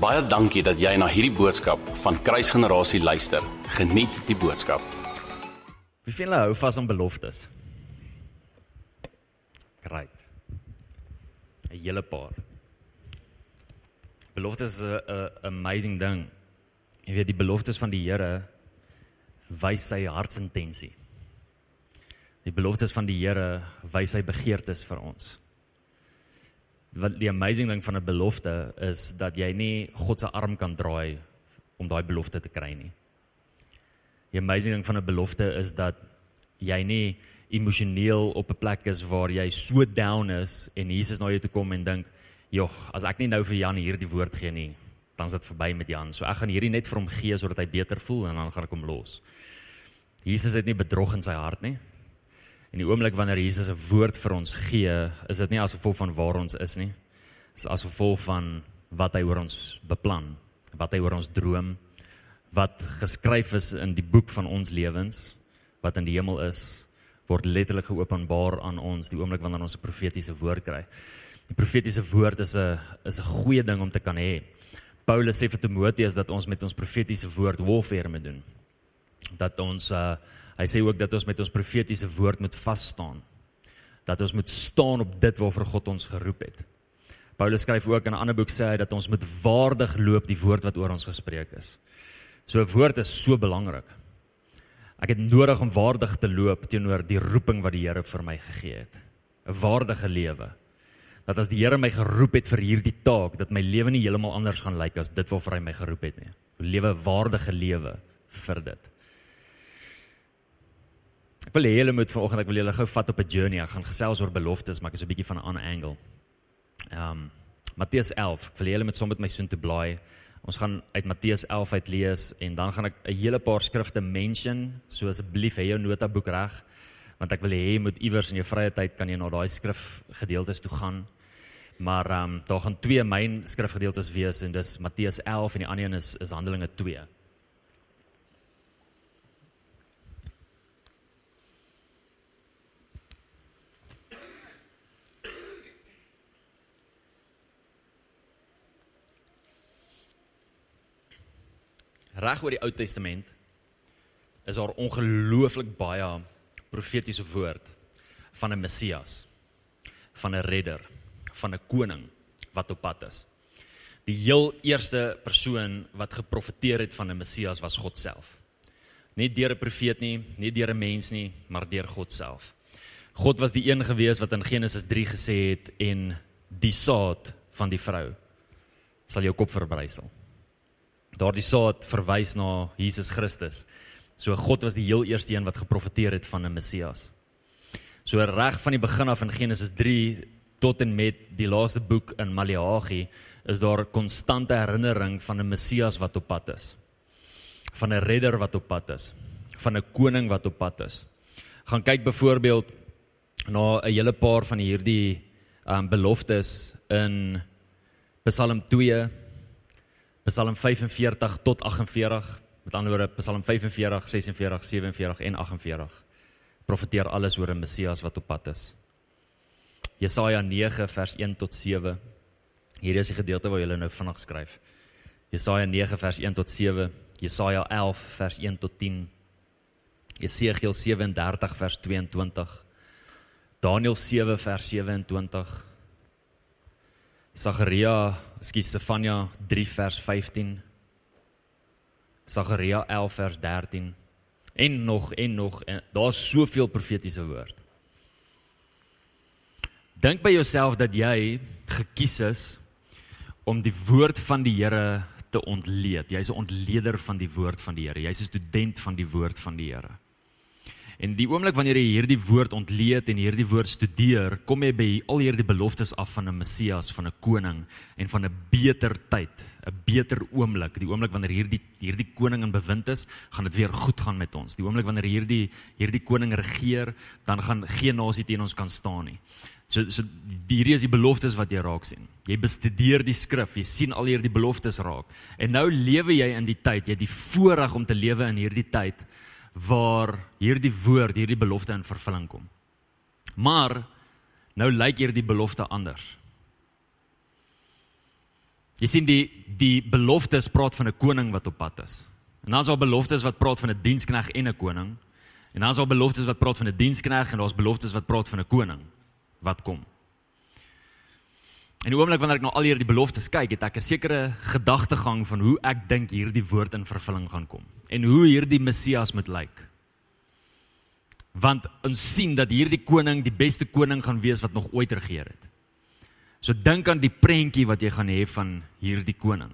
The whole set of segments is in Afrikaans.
Baie dankie dat jy na hierdie boodskap van Kruisgenerasie luister. Geniet die boodskap. Wie vind hou vas aan beloftes? Great. 'n Hele paar. Beloftes is 'n amazing ding. Jy weet die beloftes van die Here wys sy hartsintensie. Die beloftes van die Here wys sy begeertes vir ons. Wat die amazing ding van 'n belofte is dat jy nie God se arm kan draai om daai belofte te kry nie. Die amazing ding van 'n belofte is dat jy nie emosioneel op 'n plek is waar jy so down is en Jesus na jou toe kom en dink, "Jog, as ek nie nou vir Jan hierdie woord gee nie, dan is dit verby met Jan. So ek gaan hierdie net vir hom gee sodat hy beter voel en dan gaan ek hom los." Jesus het nie bedrog in sy hart nie. En die oomblik wanneer Jesus 'n woord vir ons gee, is dit nie as gevolg van waar ons is nie. Dit is as gevolg van wat hy oor ons beplan, wat hy oor ons droom, wat geskryf is in die boek van ons lewens wat in die hemel is word letterlik geopenbaar aan ons die oomblik wanneer ons 'n profetiese woord kry. Die profetiese woord is 'n is 'n goeie ding om te kan hê. Paulus sê vir Timoteus dat ons met ons profetiese woord warfare moet doen. Dat ons uh hy sê ook dat ons met ons profetiese woord moet vas staan. Dat ons moet staan op dit waarvoor God ons geroep het. Paulus skryf ook in 'n ander boek sê hy dat ons moet waardig loop die woord wat oor ons gespreek is. So 'n woord is so belangrik. Ek het nodig om waardig te loop teenoor die roeping wat die Here vir my gegee het. 'n Waardige lewe. Dat as die Here my geroep het vir hierdie taak, dat my lewe nie heeltemal anders gaan lyk as dit waarvoor hy my geroep het nie. 'n Lewe waardige lewe vir dit. Ek wil hê julle moet vanoggend ek wil julle gou vat op 'n journey. Ek gaan gesels oor beloftes, maar ek is 'n bietjie van 'n ander angle. Ehm um, Matteus 11. Ek wil hê julle moet saam met my soontoe blaai. Ons gaan uit Matteus 11 uit lees en dan gaan ek 'n hele paar skrifte mention, so asseblief hê jou notaboek reg want ek wil hê jy moet iewers in jou vrye tyd kan jy na daai skrifgedeeltes toe gaan. Maar ehm um, daar gaan twee myn skrifgedeeltes wees en dis Matteus 11 en die ander een is is Handelinge 2. Reg oor die Ou Testament is daar ongelooflik baie profetiese woord van 'n Messias, van 'n redder, van 'n koning wat op pad is. Die heel eerste persoon wat geprofeteer het van 'n Messias was God self. Nie deur 'n profeet nie, nie deur 'n mens nie, maar deur God self. God was die een gewees wat in Genesis 3 gesê het en die saad van die vrou sal jou kop verbrysel daardie saad verwys na Jesus Christus. So God was die heel eerste een wat geprofeteer het van 'n Messias. So reg van die begin af in Genesis 3 tot en met die laaste boek in Maleagi is daar konstante herinnering van 'n Messias wat op pad is. Van 'n redder wat op pad is, van 'n koning wat op pad is. Gaan kyk byvoorbeeld na 'n hele paar van hierdie um beloftes in Psalm 2 Psalm 45 tot 48. Met ander woorde Psalm 45, 46, 47 en 48 profeteer alles oor 'n Messias wat op pad is. Jesaja 9 vers 1 tot 7. Hierdie is die gedeelte waar jy nou vinnig skryf. Jesaja 9 vers 1 tot 7, Jesaja 11 vers 1 tot 10. Jesegiel 37 vers 22. Daniël 7 vers 27. Sagaria, skus Stefania 3 vers 15. Sagaria 11 vers 13 en nog en nog en daar's soveel profetiese woord. Dink by jouself dat jy gekies is om die woord van die Here te ontleed. Jy's 'n ontleder van die woord van die Here. Jy's 'n student van die woord van die Here. En die oomblik wanneer jy hierdie woord ontleed en hierdie woord studeer, kom jy by al hierdie beloftes af van 'n Messias, van 'n koning en van 'n beter tyd, 'n beter oomblik. Die oomblik wanneer hierdie hierdie koning in bewind is, gaan dit weer goed gaan met ons. Die oomblik wanneer hierdie hierdie koning regeer, dan gaan geen nasie teen ons kan staan nie. So so hierdie is die beloftes wat jy raak sien. Jy bestudeer die skrif, jy sien al hierdie beloftes raak. En nou lewe jy in die tyd, jy het die voorreg om te lewe in hierdie tyd waar hierdie woord, hierdie belofte in vervulling kom. Maar nou lyk hierdie belofte anders. Jy sien die die beloftes praat van 'n koning wat op pad is. En dan is daar beloftes wat praat van 'n dienskneg en 'n koning. En dan is daar beloftes wat praat van 'n dienskneg en daar's beloftes wat praat van 'n koning wat kom. En die oomblik wanneer ek na al hierdie beloftes kyk, het ek 'n sekere gedagtegang van hoe ek dink hierdie woord in vervulling gaan kom en hoe hierdie Messias moet lyk. Want ons sien dat hierdie koning die beste koning gaan wees wat nog ooit regeer het. So dink aan die prentjie wat jy gaan hê van hierdie koning.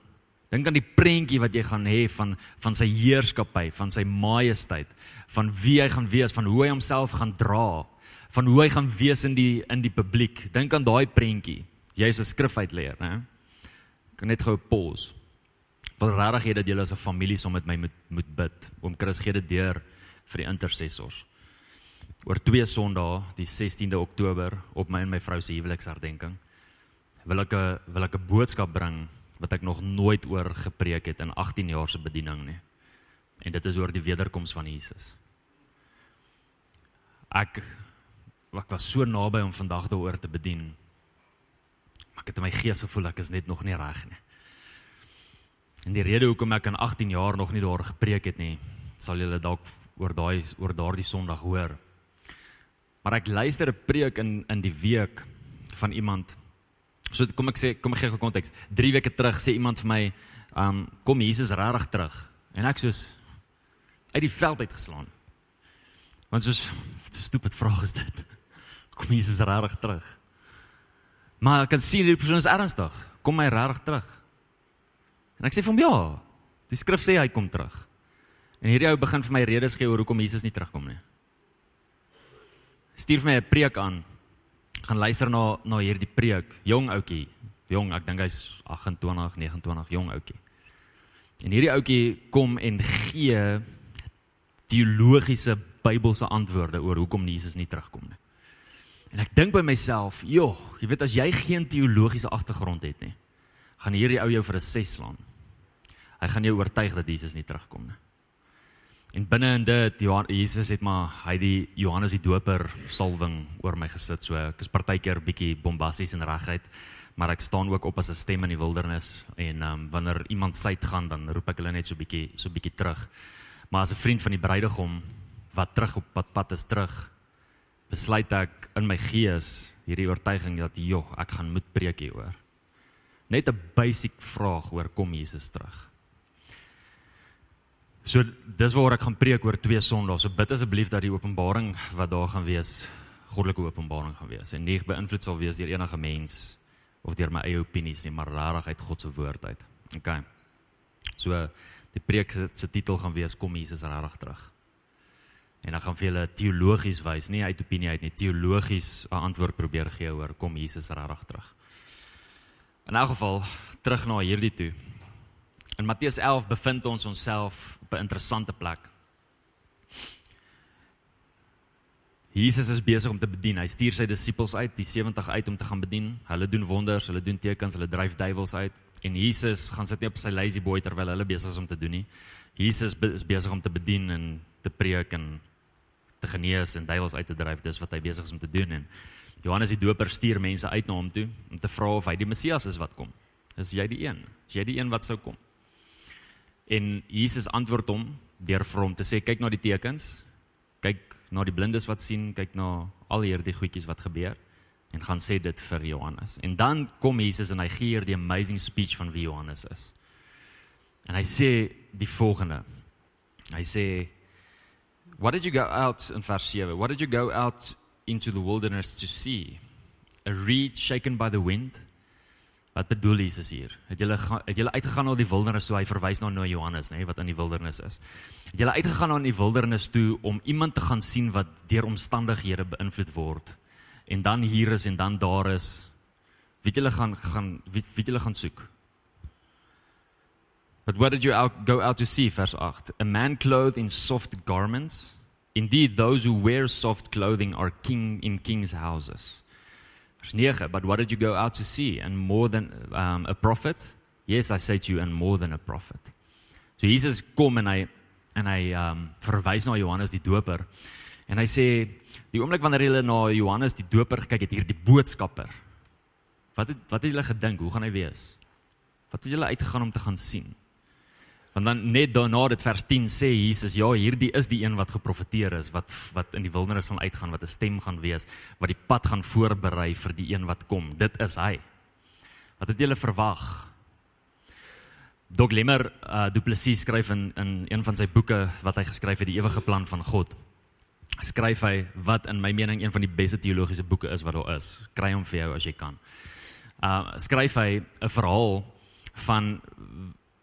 Dink aan die prentjie wat jy gaan hê van van sy heerskappy, van sy majesteit, van wie hy gaan wees, van hoe hy homself gaan dra, van hoe hy gaan wees in die in die publiek. Dink aan daai prentjie. Jy's 'n skrifuitleer, né? Kan net gou pause. Wil regtig hê dat julle as 'n familie saam met my moet moet bid. Oom Chris gee dit deur vir die intercessors. Oor twee Sondae, die 16de Oktober, op my en my vrou se huweliksherdenking, wil ek 'n wil ek 'n boodskap bring wat ek nog nooit oor gepreek het in 18 jaar se bediening nie. En dit is oor die wederkoms van Jesus. Ek ek was so naby om vandag daaroor te bedien. Maar ek het in my gees gevoel ek is net nog nie reg nie. En die rede hoekom ek in 18 jaar nog nie daar gepreek het nie, sal julle dalk oor daai oor daardie Sondag hoor. Maar ek luister 'n preek in in die week van iemand. So kom ek sê, kom ek gee 'n konteks. 3 weke terug sê iemand vir my, um kom Jesus regtig terug. En ek soos uit die veld uit geslaan. Want soos 'n stupid vraag is dit. Kom Jesus regtig terug? Maar ek kan sien die persoon is ernstig. Kom hy regtig terug? En ek sê vir hom ja. Die skrif sê hy kom terug. En hierdie ou begin vir my redes gee oor hoekom Jesus nie terugkom nie. Stuur vir my 'n preek aan. Gaan luister na na hierdie preek. Jong ouetjie. Jong, ek dink hy's 28, 29, jong ouetjie. En hierdie ouetjie kom en gee teologiese Bybelse antwoorde oor hoekom Jesus nie terugkom nie. En ek dink by myself, joh, jy weet as jy geen teologiese agtergrond het nie, gaan hierdie ou jou vir 'n ses slaan. Hy gaan jou oortuig dat Jesus nie terugkom nie. En binne in dit Jesus het maar hy die Johannes die Doper salwing oor my gesit. So ek is partykeer bietjie bombasties en reguit, maar ek staan ook op as 'n stem in die wildernis en ehm um, wanneer iemand suid gaan dan roep ek hulle net so bietjie so bietjie terug. Maar as 'n vriend van die bruidegom wat terug op pad pad is terug, besluit ek in my gees hierdie oortuiging dat joh, ek gaan moet preek hieroor. Net 'n basic vraag oor kom Jesus terug. So dis waar ek gaan preek oor twee Sondae. So bid asseblief dat die openbaring wat daar gaan wees, goddelike openbaring gaan wees en nie beïnvloed sal wees deur enige mens of deur my eie opinies nie, maar regtig uit God se woord uit. OK. So die preek se, se titel gaan wees kom Jesus regtig terug. En dan gaan vir julle teologies wys, nie uit opinie uit nie, teologies 'n antwoord probeer gee oor kom Jesus regtig terug. In elk geval terug na hierdie toe. In Matteus 11 bevind ons onsself op 'n interessante plek. Jesus is besig om te bedien. Hy stuur sy disippels uit, die 70 uit om te gaan bedien. Hulle doen wonders, hulle doen tekens, hulle dryf duiwels uit en Jesus gaan sit nie op sy lazy boy terwyl hulle besig is om te doen nie. Jesus is besig om te bedien en te preek en te genees en duiwels uit te dryf. Dis wat hy besig is om te doen en Johannes die Doper stuur mense uit na hom toe om te vra of hy die Messias is wat kom. Is jy die een? Is jy die een wat sou kom? En Jesus antwoord hom deur vir hom te sê kyk na die tekens. Kyk na die blindes wat sien, kyk na al hierdie goedjies wat gebeur en gaan sê dit vir Johannes. En dan kom Jesus en hy gee hier die amazing speech van wie Johannes is. En hy sê die volgende. Hy sê What did you go out in vers 7? What did you go out into the wilderness to see? A reed shaken by the wind? Wat bedoel Jesus hier? Het julle het julle uitgegaan na die wildernis toe hy verwys na nou Johannes, nê, nee, wat in die wildernis is. Het julle uitgegaan na die wildernis toe om iemand te gaan sien wat deur omstandighede beïnvloed word en dan hier is en dan daar is. Wie het julle gaan gaan wie wie julle gaan soek? But what did you out, go out to see verse 8? A man clothed in soft garments? Indeed those who wear soft clothing are king in kings houses. Vers 9, but what did you go out to see? And more than um, a prophet? Yes, I say to you, and more than a prophet. So Jesus kom en hy en hy um verwys na Johannes die Doper. En hy sê die oomblik wanneer hulle na Johannes die Doper gekyk het hier die boodskapper. Wat het wat het hulle gedink? Hoe gaan hy wees? Wat het julle uitgegaan om te gaan sien? Want dan net daarna dit vers 10 sê Jesus, ja, hierdie is die een wat geprofeteer is, wat wat in die wildernis gaan uitgaan, wat 'n stem gaan wees, wat die pad gaan voorberei vir die een wat kom. Dit is hy. Wat het julle verwag? Doug Lemmer uh, Du Plessis skryf in in een van sy boeke wat hy geskryf het, die ewige plan van God. Skryf hy wat in my mening een van die beste teologiese boeke is wat daar is. Kry hom vir jou as jy kan. Uh skryf hy 'n verhaal van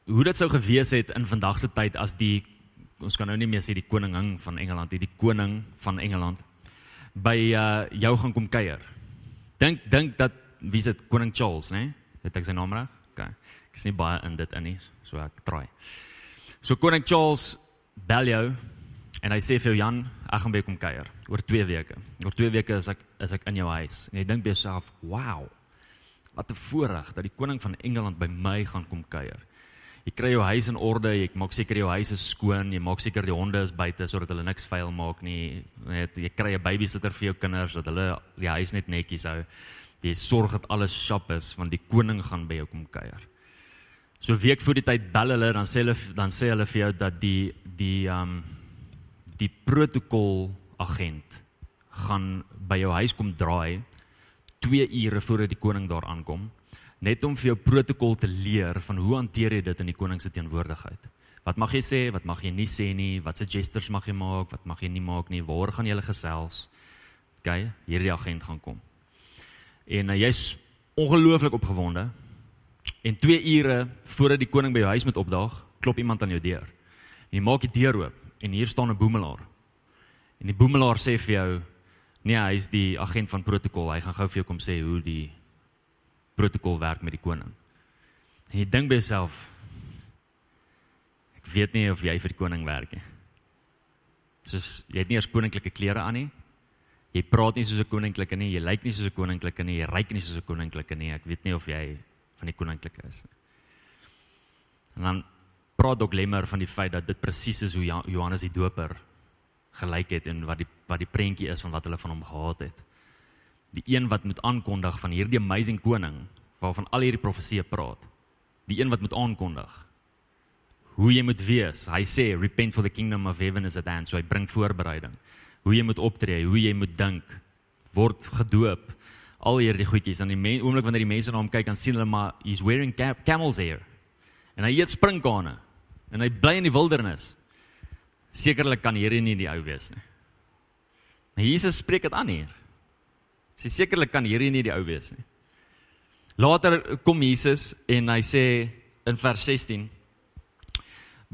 hoe dit sou gewees het in vandag se tyd as die ons kan nou nie meer sê die koningin van Engeland, die, die koning van Engeland by uh jou gaan kom kuier. Dink dink dat wie is dit koning Charles, né? Nee? Het ek sy naam reg? OK. Ek is nie baie in dit in nie, so ek try. So koning Charles bel jou en hy sê vir jou Jan, ek gaan by kom kuier oor 2 weke. Oor 2 weke is ek is ek in jou huis. En jy dink by jouself, "Wow. Wat 'n voorreg dat die koning van Engeland by my gaan kom kuier." Jy kry jou huis in orde, jy maak seker jou huis is skoon, jy maak seker die honde is buite sodat hulle niks vuil maak nie. Net jy kry 'n babysitter vir jou kinders dat hulle die huis net netjies hou. Jy sorg dat alles sharp is want die koning gaan by jou kom kuier. So week voor die tyd bel hulle dan sê hulle dan sê hulle vir jou dat die die um die protokol agent gaan by jou huis kom draai 2 ure voordat die koning daar aankom net om vir jou protokol te leer van hoe hanteer jy dit in die koning se teenwoordigheid. Wat mag jy sê, wat mag jy nie sê nie, wat se gestures mag jy maak, wat mag jy nie maak nie, waar gaan jy gesels? OK, hierdie agent gaan kom. En uh, jy's ongelooflik opgewonde. En 2 ure voordat die koning by jou huis moet opdaag, klop iemand aan jou deur. En jy maak die deur oop en hier staan 'n boemelaar. En die boemelaar sê vir jou: "Nee, hy's die agent van protokol. Hy gaan gou vir jou kom sê hoe die protokol werk met die koning. En jy dink by jouself ek weet nie of jy vir die koning werk nie. Soos jy het nie eers koninklike klere aan nie. Jy praat nie soos 'n koninklike nie, jy lyk nie soos 'n koninklike nie, jy ryk nie soos 'n koninklike nie. Ek weet nie of jy van die koninklike is nie. En dan praat ook Lemmer van die feit dat dit presies is hoe Johannes die Doper gelyk het en wat die wat die prentjie is van wat hulle van hom gehad het die een wat moet aankondig van hierdie amazing koning waarvan al hierdie profeseë praat. Die een wat moet aankondig hoe jy moet wees. Hy sê repent for the kingdom of heaven is at hand. So hy bring voorbereiding. Hoe jy moet optree, hoe jy moet dink, word gedoop. Al hierdie goedjies aan die oomblik wanneer die mense na hom kyk, dan sien hulle maar he's wearing camel's hair. En hy eet sprinkane. En hy bly in die wildernis. Sekerlik kan hierdie nie die ou wees nie. Maar Jesus spreek dit aan hier. Sy sekerlik kan hierdie nie die ou wees nie. Later kom Jesus en hy sê in vers 16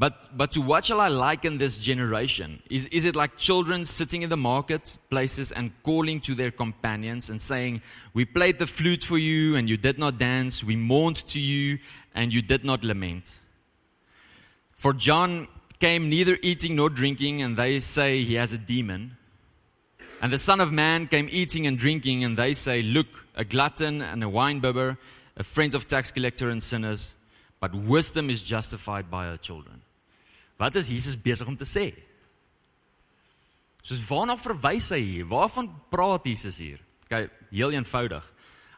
But but to what shall I liken this generation? Is is it like children sitting in the market places and calling to their companions and saying, "We played the flute for you and you did not dance; we mourned to you and you did not lament." For John came neither eating nor drinking and they say he has a demon. And the Son of Man came eating and drinking, and they say, Look, a glutton and a winebibber, a friend of tax collector and sinners, but wisdom is justified by her children. Wat is Jesus besig om te sê? Soos waarna verwys hy hier? Waarvan praat Jesus hier? Kyk, heel eenvoudig.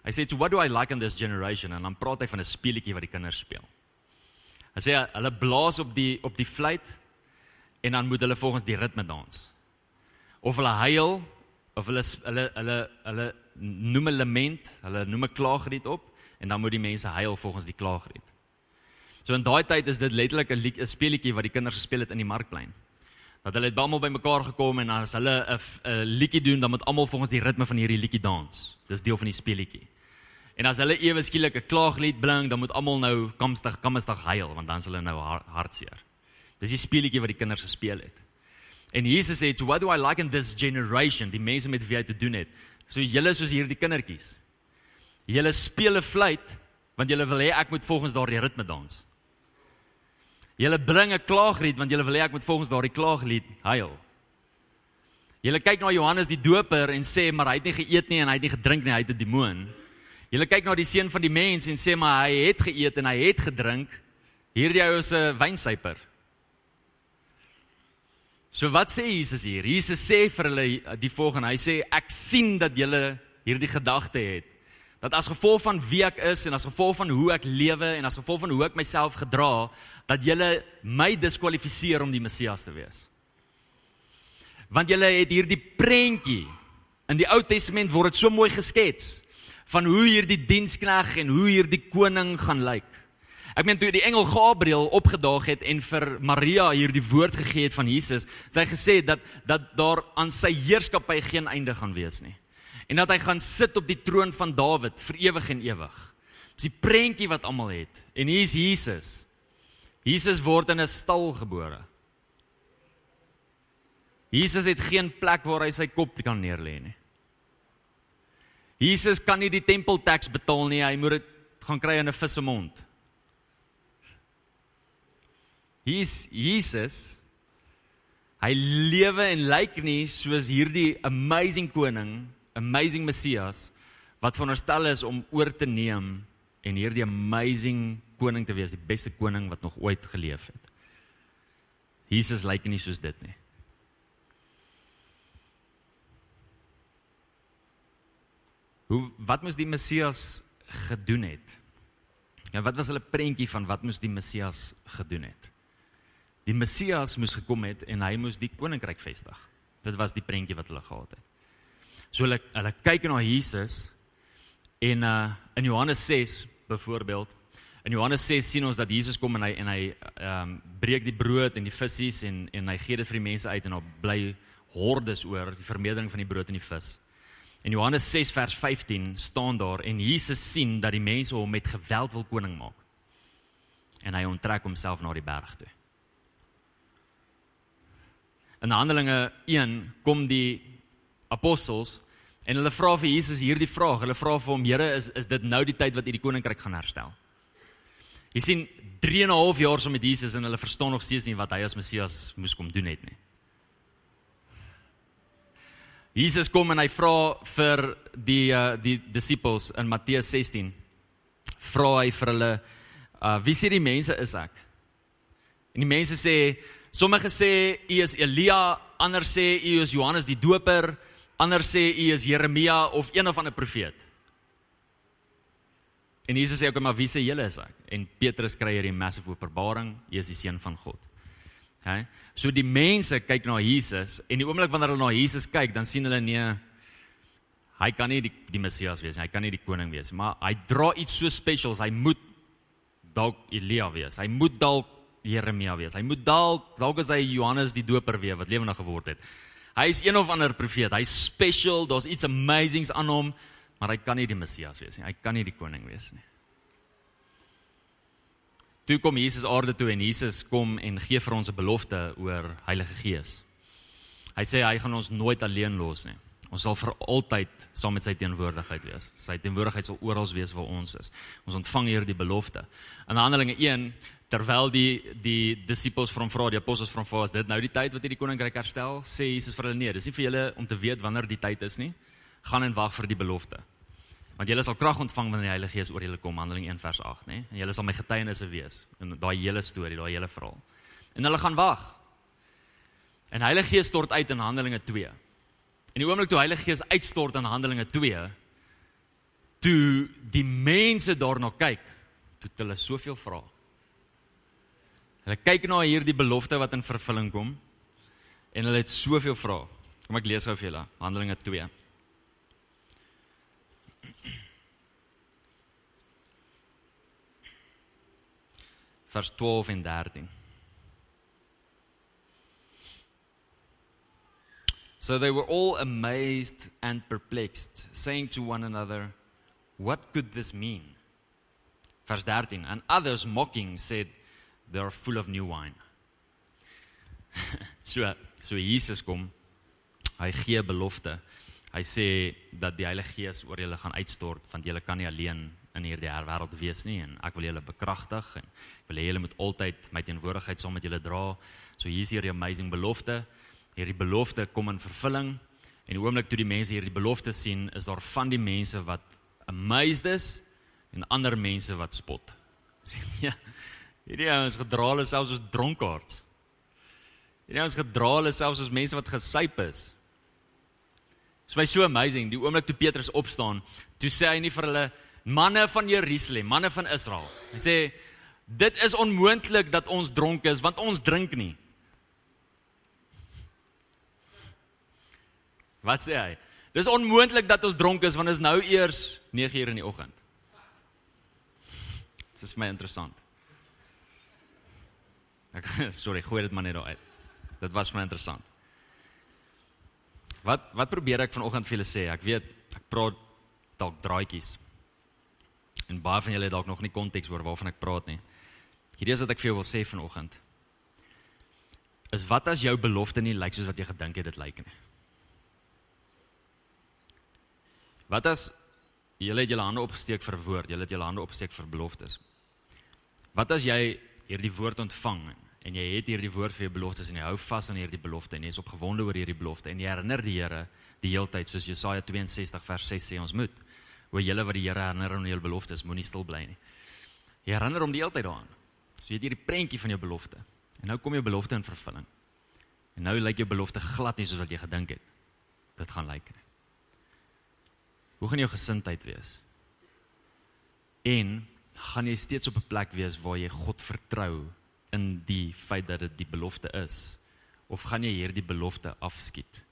Hy sê, "To what do I like in this generation?" En dan praat hy van 'n speelietjie wat die kinders speel. Hy sê hulle blaas op die op die fluit en dan moet hulle volgens die ritme dans of hulle huil of hulle hulle hulle hulle noem 'n lament, hulle noem 'n klaaglied op en dan moet die mense huil volgens die klaaglied. So in daai tyd is dit letterlik 'n 'n speelietjie wat die kinders gespeel het in die markplein. Dat hulle het almal bymekaar gekom en as hulle 'n liedjie doen, dan moet almal volgens die ritme van hierdie liedjie dans. Dis deel van die speelietjie. En as hulle ewe skielik 'n klaaglied blink, dan moet almal nou kamstig kamstig huil want dan is hulle nou hartseer. Dis die speelietjie wat die kinders gespeel het. En Jesus sê, "What do I like in this generation?" Die mense met wie hy te doen het. So julle soos hierdie kindertjies. Julle speel 'n fluit want julle wil hê ek moet volgens daardie ritme dans. Julle bring 'n klaaglied want julle wil hê ek moet volgens daardie klaaglied huil. Julle kyk na Johannes die Doper en sê maar hy het nie geëet nie en hy het nie gedrink nie, hy het 'n demoon. Julle kyk na die seun van die mens en sê maar hy het geëet en hy het gedrink. Hierdie ou is 'n wynsuiper. So wat sê Jesus hier? Jesus sê vir hulle die volgende. Hy sê ek sien dat julle hierdie gedagte het dat as gevolg van wie ek is en as gevolg van hoe ek lewe en as gevolg van hoe ek myself gedra, dat julle my diskwalifiseer om die Messias te wees. Want julle het hierdie prentjie in die Ou Testament word dit so mooi geskets van hoe hierdie dienskneg en hoe hierdie koning gaan lyk. Ek meen toe die engel Gabriël opgedaag het en vir Maria hierdie woord gegee het van Jesus, het hy gesê dat dat daar aan sy heerskappy geen einde gaan wees nie en dat hy gaan sit op die troon van Dawid vir ewig en ewig. Dis die prentjie wat almal het. En hier is Jesus. Jesus word in 'n stal gebore. Jesus het geen plek waar hy sy kop kan neerlê nie. Jesus kan nie die tempeltaks betaal nie, hy moet dit gaan kry in 'n vis se mond. Hier's Jesus. Hy lewe en lyk nie soos hierdie amazing koning amazing Messias wat veronderstel is om oor te neem en hierdie amazing koning te wees, die beste koning wat nog ooit geleef het. Jesus lyk nie soos dit nie. Hoe wat moes die Messias gedoen het? Ja, wat was hulle prentjie van wat moes die Messias gedoen het? Die Messias moes gekom het en hy moes die koninkryk vestig. Dit was die prentjie wat hulle gehad het. So hulle hulle kyk na Jesus en uh in Johannes 6 byvoorbeeld in Johannes 6 sien ons dat Jesus kom en hy en hy ehm um, breek die brood en die visse en en hy gee dit vir die mense uit en daar bly hordes oor die vermeerdering van die brood en die vis. In Johannes 6 vers 15 staan daar en Jesus sien dat die mense hom met geweld wil koning maak. En hy onttrek homself na die berg toe. In Handelinge 1 kom die apostels en hulle vra vir Jesus hierdie vraag. Hulle vra vir hom: "Here, is is dit nou die tyd wat u die koninkryk gaan herstel?" Jy sien 3 en 'n half jaar saam met Jesus en hulle verstaan nog steeds nie wat hy as Messias moes kom doen het nie. Jesus kom en hy vra vir die uh, die disippels in Matteus 16 vra hy vir hulle uh, wie sê die mense is ek? En die mense sê sommige sê u is Elia, ander sê u is Johannes die Doper, Ander sê u is Jeremia of een of ander profeet. En Jesus sê ook maar wie sê julle is ek? En Petrus kry hierdie massive openbaring, hy is die seun van God. Hæ? So die mense kyk na Jesus en die oomblik wanneer hulle na Jesus kyk, dan sien hulle nee hy kan nie die die Messias wees nie, hy kan nie die koning wees nie, maar hy dra iets so spesiaals, hy moet dalk Elia wees. Hy moet dalk Jeremia wees. Hy moet dalk dalk is hy Johannes die Doper weer wat lewendig geword het. Hy is een of ander profeet. Hy's special. Daar's iets amazings aan hom, maar hy kan nie die Messias wees nie. Hy kan nie die koning wees nie. Toe kom Jesus aarde toe en Jesus kom en gee vir ons 'n belofte oor Heilige Gees. Hy sê hy gaan ons nooit alleen los nie. Ons sal vir altyd saam met sy teenwoordigheid wees. Sy teenwoordigheid sal oral wees waar ons is. Ons ontvang hierdie belofte. In Handelinge 1 terwyl die die disippels van vra die apostels van vra is dit nou die tyd wat hierdie koninkryk herstel sê Jesus vir hulle nee dis nie vir julle om te weet wanneer die tyd is nie. Gaan en wag vir die belofte. Want julle sal krag ontvang wanneer die Heilige Gees oor julle kom Handeling 1 vers 8 nê en julle sal my getuienisse wees in daai hele storie daai hele verhaal. En hulle gaan wag. En Heilige Gees stort uit in Handelinge 2 en die oomblik toe Heilige Gees uitstort in Handelinge 2 toe die mense daarna kyk toe hulle soveel vra Hulle kyk na hierdie belofte wat in vervulling kom en hulle het soveel vrae. Kom ek lees gou vir julle Handelinge 2. Vers 12 en 13. So they were all amazed and perplexed, saying to one another, What could this mean? Vers 13. And others mocking said, they are full of new wine. so so Jesus kom. Hy gee belofte. Hy sê dat die Heilige Gees oor julle gaan uitstort want julle kan nie alleen in hierdie wêreld wees nie en ek wil julle bekragtig en ek wil hê julle moet altyd my teenwoordigheid saam met julle dra. So hier is hierdie amazing belofte. Hierdie belofte kom in vervulling en die oomblik toe die mense hierdie belofte sien, is daar van die mense wat amazed is en ander mense wat spot. Sê nee. Hierdie ouens gedra hulle selfs soos dronkaards. Hierdie ouens gedra hulle selfs soos mense wat gesuip is. Dit is my so amazing, die oomblik toe Petrus opstaan, toe sê hy nie vir hulle manne van Jerusalem, manne van Israel. Hy sê dit is onmoontlik dat ons dronk is want ons drink nie. Wat sê hy? Dis onmoontlik dat ons dronk is want dit is nou eers 9:00 in die oggend. Dit is my interessant. Ek sorry, gooi dit maar net daar uit. Dit was my interessant. Wat wat probeer ek vanoggend vir julle sê? Ek weet ek praat dalk draaitjies. En baie van julle het dalk nog nie konteks oor waarvan ek praat nie. Hierdie is wat ek vir jou wil sê vanoggend. Is wat as jou belofte nie lyk soos wat jy gedink het dit lyk nie? Wat as julle het julle hande opgesteek vir woord, julle het julle hande opgesteek vir beloftes? Wat as jy hierdie woord ontvang en jy het hierdie woord vir jou beloftes en jy hou vas aan hierdie belofte en jy is opgewonde oor hierdie belofte en jy herinner die Here die hele tyd soos Jesaja 62 vers 6 sê ons moet oor julle wat die Here herinner aan julle beloftes moenie stil bly nie. Jy herinner hom die hele tyd daaraan. So jy het hierdie prentjie van jou belofte. En nou kom jou belofte in vervulling. En nou lyk jou belofte glad nie soos wat jy gedink het. Dit gaan lyk nie. Hoe gaan jou gesindheid wees? En gaan jy steeds op 'n plek wees waar jy God vertrou in die feit dat dit die belofte is of gaan jy hierdie belofte afskiet?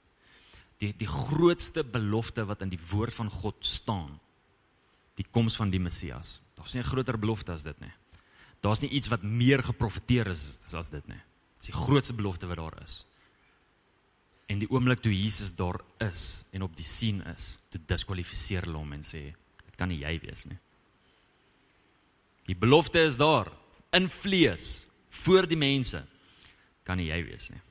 Die die grootste belofte wat in die woord van God staan, die koms van die Messias. Daar's nie 'n groter belofte as dit nie. Daar's nie iets wat meer geprofeteer is as dit nie. Dis die grootste belofte wat daar is. En die oomblik toe Jesus daar is en op die sien is, toe diskwalifiseer hulle hom en sê dit kan nie jy wees nie. Die belofte is daar in vlees voor die mense kan nie jy wees nie.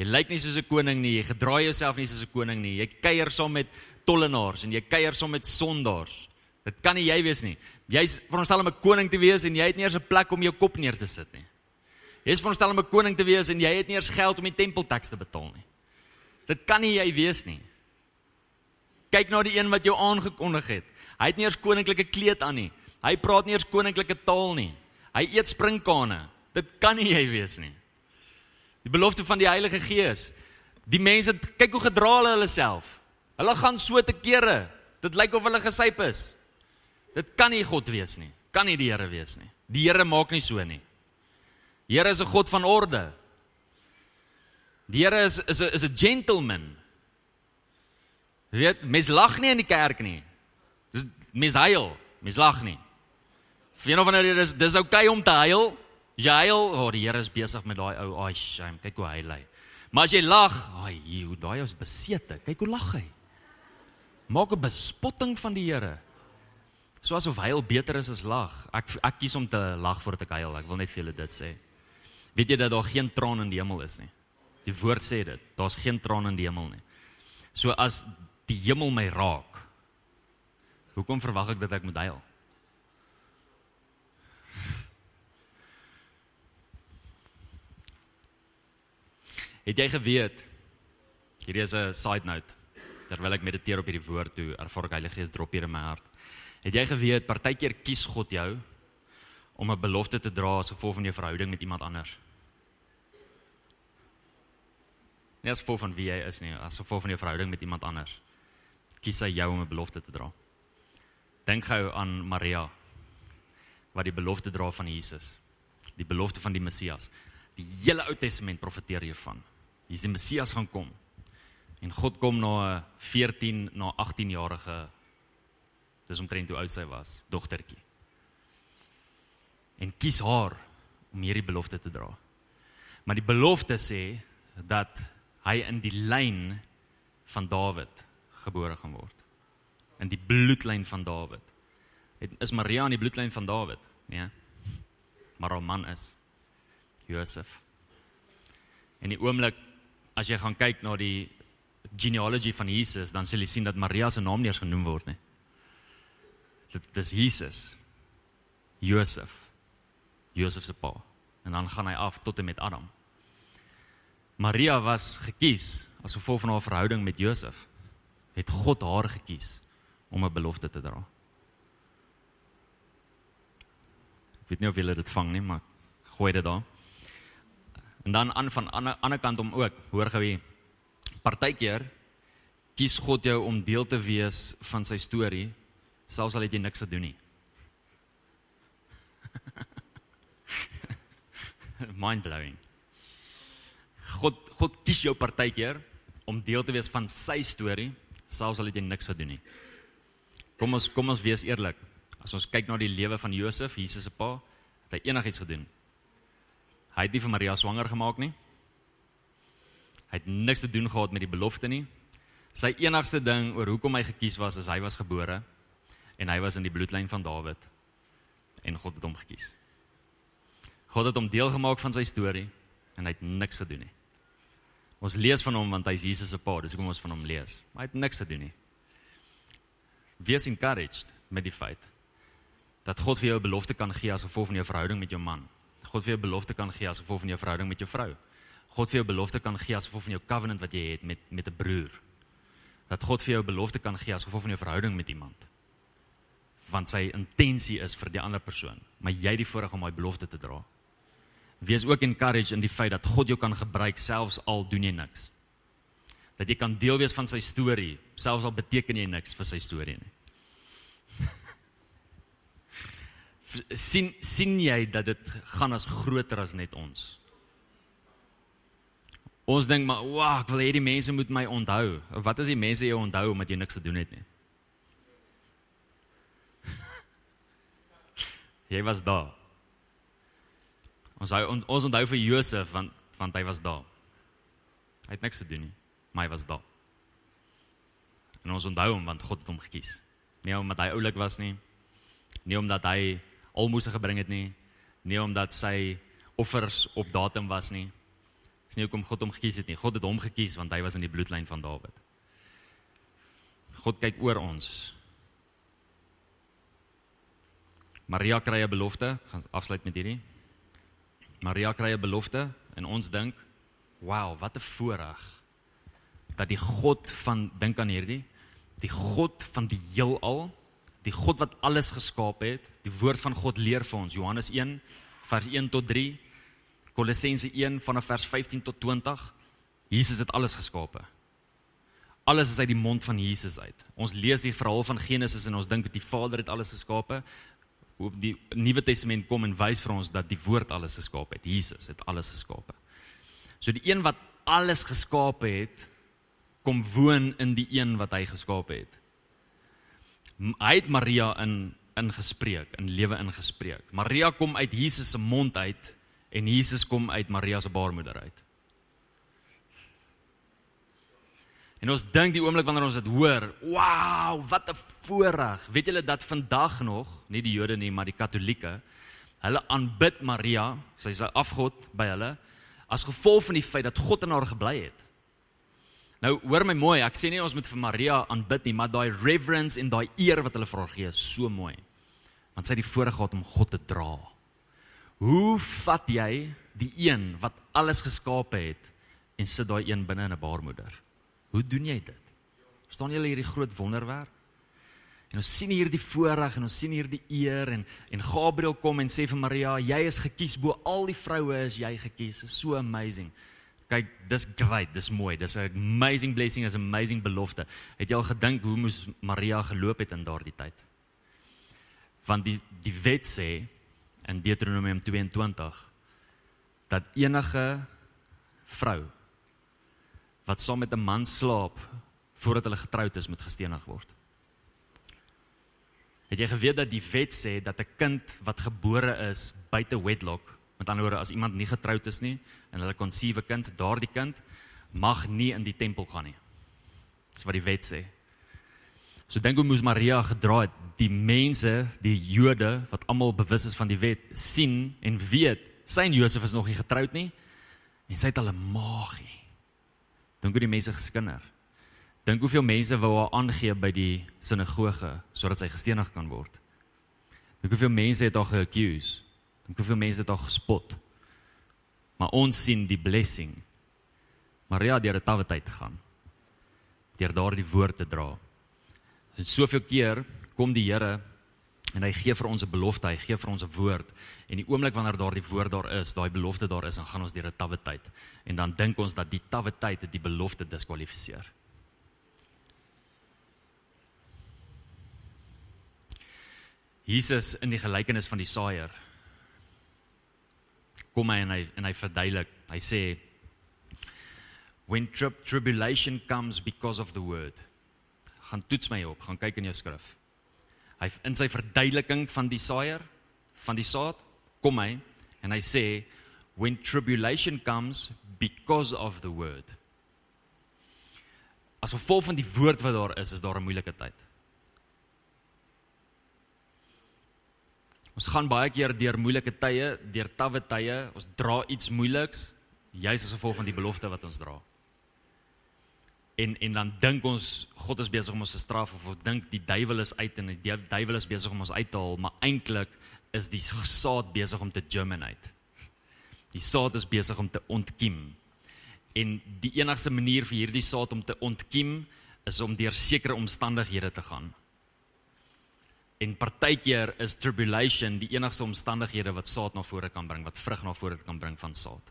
Jy lyk nie soos 'n koning nie, jy gedra jouself nie soos 'n koning nie. Jy kuier saam met tollenaars en jy kuier saam met sondaars. Dit kan nie jy wees nie. Jy's veronderstel om 'n koning te wees en jy het nie eers 'n plek om jou kop neer te sit nie. Jy's veronderstel om 'n koning te wees en jy het nie eers geld om die tempeltaks te betaal nie. Dit kan nie jy wees nie. Kyk na die een wat jou aangekondig het. Hy het nie eers koninklike kleed aan nie. Hy praat nie eers koninklike taal nie. Hy eet sprinkane. Dit kan nie jy wees nie. Die belofte van die Heilige Gees. Die mense kyk hoe gedra hulle hulle self. Hulle gaan so te kere. Dit lyk of hulle gesyp is. Dit kan nie God wees nie. Kan nie die Here wees nie. Die Here maak nie so nie. Die Here is 'n God van orde. Die Here is is 'n is 'n gentleman. Jy weet, mens lag nie in die kerk nie. Dis mens huil, mens lag nie. Vir een of ander rede is dis oukei okay om te huil. Huil, o, oh, die Here is besig met daai ou, ai shame, kyk hoe hy ly. Maar as jy lag, ai, hoe daai is besete. Kyk hoe lag hy. Maak 'n bespotting van die Here. So asof huil beter is as lag. Ek ek kies om te lag voordat ek huil. Ek wil net vir julle dit sê. Weet jy dat daar geen traan in die hemel is nie? Die woord sê dit. Daar's geen traan in die hemel nie. So as die hemel my raak, hoekom verwag ek dat ek moet huil? Het jy geweet hierdie is 'n side note terwyl ek mediteer op hierdie woord toe ervaar ek Heilige Gees drop hier in my hart. Het jy geweet partykeer kies God jou om 'n belofte te dra as gevolg van jou verhouding met iemand anders? Nie as gevolg van wie jy is nie, as gevolg van jou verhouding met iemand anders. Kies hy jou om 'n belofte te dra. Dink gou aan Maria wat die belofte dra van Jesus. Die belofte van die Messias. Die hele Ou Testament profeteer hiervan. Hier's die Messias gaan kom. En God kom na 'n 14 na 18 jarige dis omtrent hoe oud sy was, dogtertjie. En kies haar om hierdie belofte te dra. Maar die belofte sê dat hy in die lyn van Dawid gebore gaan word. In die bloedlyn van Dawid. Het, is Maria in die bloedlyn van Dawid? Nee. Maar haar man is Josef. En die oomblik as jy gaan kyk na die genealogy van Jesus, dan sal jy sien dat Maria se naam nie eens genoem word nie. Dit is Jesus. Josef. Josef se pa. En dan gaan hy af tot en met Adam. Maria was gekies as gevolg van haar verhouding met Josef. Het God haar gekies om 'n belofte te dra. Ek weet nie of julle dit vang nie, maar gooi dit daar. En dan aan van ander ander kant om ook, hoor gou hier. Partykeer kies God jou om deel te wees van sy storie, selfs al het jy niks te doen nie. Mind blowing. God God kies jou partykeer om deel te wees van sy storie, selfs al het jy niks te doen nie. Kom ons kom ons wees eerlik. As ons kyk na die lewe van Josef, Jesus se pa, het hy enigiets gedoen. Hy het nie vir Maria swanger gemaak nie. Hy het niks te doen gehad met die belofte nie. Sy enigste ding oor hoekom hy gekies was is hy was gebore en hy was in die bloedlyn van Dawid en God het hom gekies. God het hom deel gemaak van sy storie en hy het niks te doen nie. Ons lees van hom want hy's Jesus se pa, dis hoekom ons van hom lees. Maar hy het niks te doen nie. Wees encouraged met die feit dat God vir jou 'n belofte kan gee as gevolg van jou verhouding met jou man. God vir jou belofte kan gee as gevolg van jou verhouding met jou vrou. God vir jou belofte kan gee as gevolg van jou covenant wat jy het met met 'n broer. Dat God vir jou belofte kan gee as gevolg van jou verhouding met iemand. Want sy intensie is vir die ander persoon, maar jy het die voorreg om daai belofte te dra. Wees ook encouraged in die feit dat God jou kan gebruik selfs al doen jy niks. Dat jy kan deel wees van sy storie, selfs al beteken jy niks vir sy storie nie. Sien sien jy dat dit gaan as groter as net ons. Ons dink maar, "Wag, ek wil hê die mense moet my onthou." Wat as die mense jou onthou omdat jy niks gedoen het nie? jy was daar. Ons hou ons, ons onthou vir Josef want want hy was daar. Hy het niks gedoen nie, maar hy was daar. En ons onthou hom want God het hom gekies. Nie omdat hy oulik was nie, nie omdat hy almoses gebring het nie, nie omdat sy offers op datum was nie. Dis nie hoekom God hom gekies het nie. God het hom gekies want hy was in die bloedlyn van Dawid. God kyk oor ons. Maria kry 'n belofte, ek gaan afsluit met hierdie. Maria kry 'n belofte en ons dink, "Wow, wat 'n voorreg dat die God van dink aan hierdie, die God van die heelal die God wat alles geskaap het, die woord van God leer vir ons Johannes 1 vers 1 tot 3, Kolossense 1 vanaf vers 15 tot 20. Jesus het alles geskape. Alles is uit die mond van Jesus uit. Ons lees die verhaal van Genesis en ons dink dat die Vader het alles geskape. Op die Nuwe Testament kom en wys vir ons dat die woord alles geskaap het. Jesus het alles geskape. So die een wat alles geskape het, kom woon in die een wat hy geskape het hy het Maria in ingespreek, in lewe ingespreek. Maria kom uit Jesus se mond uit en Jesus kom uit Maria se baarmoeder uit. En ons dink die oomblik wanneer ons dit hoor, wow, wat 'n voorreg. Weet julle dat vandag nog, nie die Jode nie, maar die Katolieke, hulle aanbid Maria, sy's 'n afgod by hulle, as gevolg van die feit dat God in haar gebly het. Nou hoor my mooi, ek sê nie ons moet vir Maria aanbid nie, maar daai reverence en daai eer wat hulle vir haar gee, is so mooi. Want sy het die voorreg gehad om God te dra. Hoe vat jy die een wat alles geskape het en sit daai een binne in 'n baarmoeder? Hoe doen jy dit? Verstaan julle hierdie groot wonderwerk? En ons sien hier die voorreg en ons sien hier die eer en en Gabriël kom en sê vir Maria, jy is gekies bo al die vroue is jy gekies. Is so amazing kyk, dis great, dis mooi. Dis 'n amazing blessing, is 'n amazing belofte. Het jy al gedink hoe moes Maria geloop het in daardie tyd? Want die die wet sê in Deuteronomium 22 dat enige vrou wat saam met 'n man slaap voordat hulle getroud is, moet gestenig word. Het jy geweet dat die wet sê dat 'n kind wat gebore is buite wedlock Met ander woorde, as iemand nie getroud is nie en hulle konsiewe kind, daardie kind mag nie in die tempel gaan nie. Dis wat die wet sê. So dink hoe moes Maria gedra het die mense, die Jode wat almal bewus is van die wet, sien en weet sy en Josef is nog nie getroud nie en sy het hulle maagie. Dink hoe die mense geskinder. Dink hoeveel mense wou haar aangee by die sinagoge sodat sy gestenig kan word. Dink hoeveel mense het haar geaccuse En hoeveel mense het al gespot. Maar ons sien die blessing. Maria ja, deur 'n tawwe tyd gegaan. Deur daardie woord te dra. En soveel keer kom die Here en hy gee vir ons 'n belofte, hy gee vir ons 'n woord. En die oomblik wanneer daardie woord daar is, daai belofte daar is, dan gaan ons deur 'n tawwe tyd. En dan dink ons dat die tawwe tyd die belofte diskwalifiseer. Jesus in die gelykenis van die saaier kom hy en hy en hy verduidelik. Hy sê when tri tribulation comes because of the word. Gaan toets my op, gaan kyk in jou skrif. Hy in sy verduideliking van die saaier van die saad kom hy en hy sê when tribulation comes because of the word. As gevolg van die woord wat daar is, is daar 'n moeilike tyd. Ons gaan baie keer deur moeilike tye, deur tawwe tye, ons dra iets moeiliks, juis as gevolg van die belofte wat ons dra. En en dan dink ons God is besig om ons te straf of ons dink die duiwel is uit en die duiwel is besig om ons uit te haal, maar eintlik is die saad besig om te germinate. Die saad is besig om te ontkiem. En die enigste manier vir hierdie saad om te ontkiem is om deur sekere omstandighede te gaan. En partykeer is tribulation die enigste omstandighede wat saad na vore kan bring, wat vrug na vore kan bring van saad.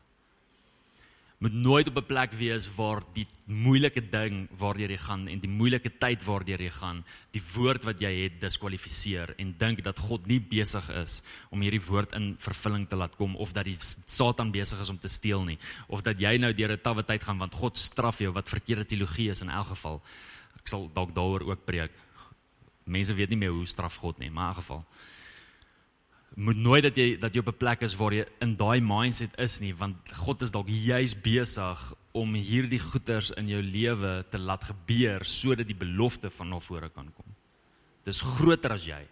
Moet nooit op 'n plek wees waar die moeilike ding waardeur jy gaan en die moeilike tyd waardeur jy gaan, die woord wat jy het diskwalifiseer en dink dat God nie besig is om hierdie woord in vervulling te laat kom of dat die Satan besig is om te steel nie of dat jy nou deur 'n tawwe tyd gaan want God straf jou wat verkeerde teologie is in elk geval. Ek sal dalk daaroor ook preek mense weet nie meer hoe straf God nie, maar in geval moet nooit dat jy dat jy op 'n plek is waar jy in daai mindset is nie, want God is dalk juis besig om hierdie goeters in jou lewe te laat gebeur sodat die belofte van na vore kan kom. Dis groter as jy.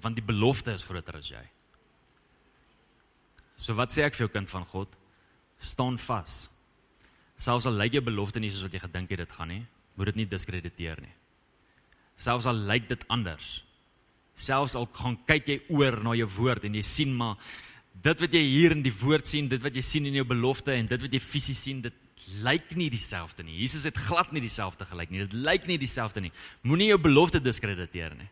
Want die belofte is groter as jy. So wat sê ek vir jou kind van God? Staan vas. Selfs al lyk jou belofte nie soos wat jy gedink het dit gaan nie, moet dit nie diskrediteer nie selfs al lyk dit anders. Selfs al gaan kyk jy oor na jou woord en jy sien maar dit wat jy hier in die woord sien, dit wat jy sien in jou belofte en dit wat jy fisies sien, dit lyk nie dieselfde nie. Jesus het glad nie dieselfde gelyk nie. Dit lyk nie dieselfde nie. Moenie jou belofte diskrediteer nie.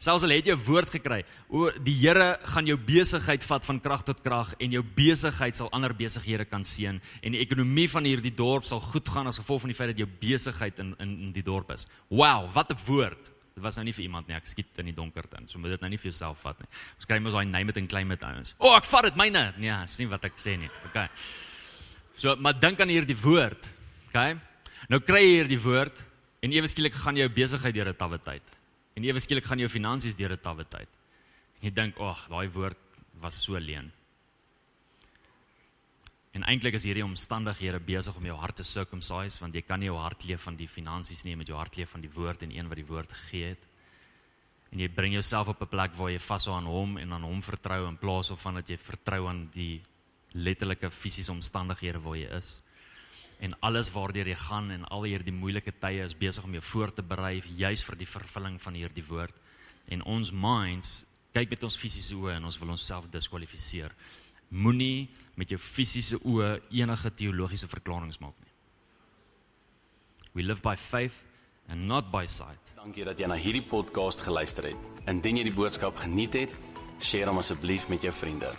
Selfs al het jy 'n woord gekry, o die Here gaan jou besigheid vat van krag tot krag en jou besigheid sal ander besighede kan seën en die ekonomie van hierdie dorp sal goed gaan as gevolg van die feit dat jou besigheid in in, in die dorp is. Wow, wat 'n woord. Dit was nou nie vir iemand nie. Ek skiet in die donkerte in. So moet dit nou nie vir jouself vat nie. Ons kry mos daai name it en claim it ouens. O, oh, ek vat dit myne. Nee, dis nie wat ek sê nie. Okay. So, maar dink aan hierdie woord. Okay? Nou kry jy hierdie woord en ewe skielik gaan jou besigheid deur 'n tawwe tyd. En ewe skielik gaan jou finansies deur 'n tawwe tyd. En jy dink, "Ag, daai woord was so leen." En eintlik is hierdie omstandighede besig om jou hart te circumcise want jy kan nie jou hart leef van die finansies nie, met jou hart leef van die woord en een wat die woord gegee het. En jy bring jouself op 'n plek waar jy vashou aan hom en aan hom vertrou in plaas van dat jy vertrou aan die letterlike fisiese omstandighede waar jy is en alles waardeur jy gaan en al hierdie moeilike tye is besig om jou voor te berei juis vir die vervulling van hierdie woord. En ons minds kyk met ons fisiese oë en ons wil onsself diskwalifiseer. Moenie met jou fisiese oë enige teologiese verklaringe maak nie. We live by faith and not by sight. Dankie dat jy na hierdie podcast geluister het. Indien jy die boodskap geniet het, deel hom asseblief met jou vriende.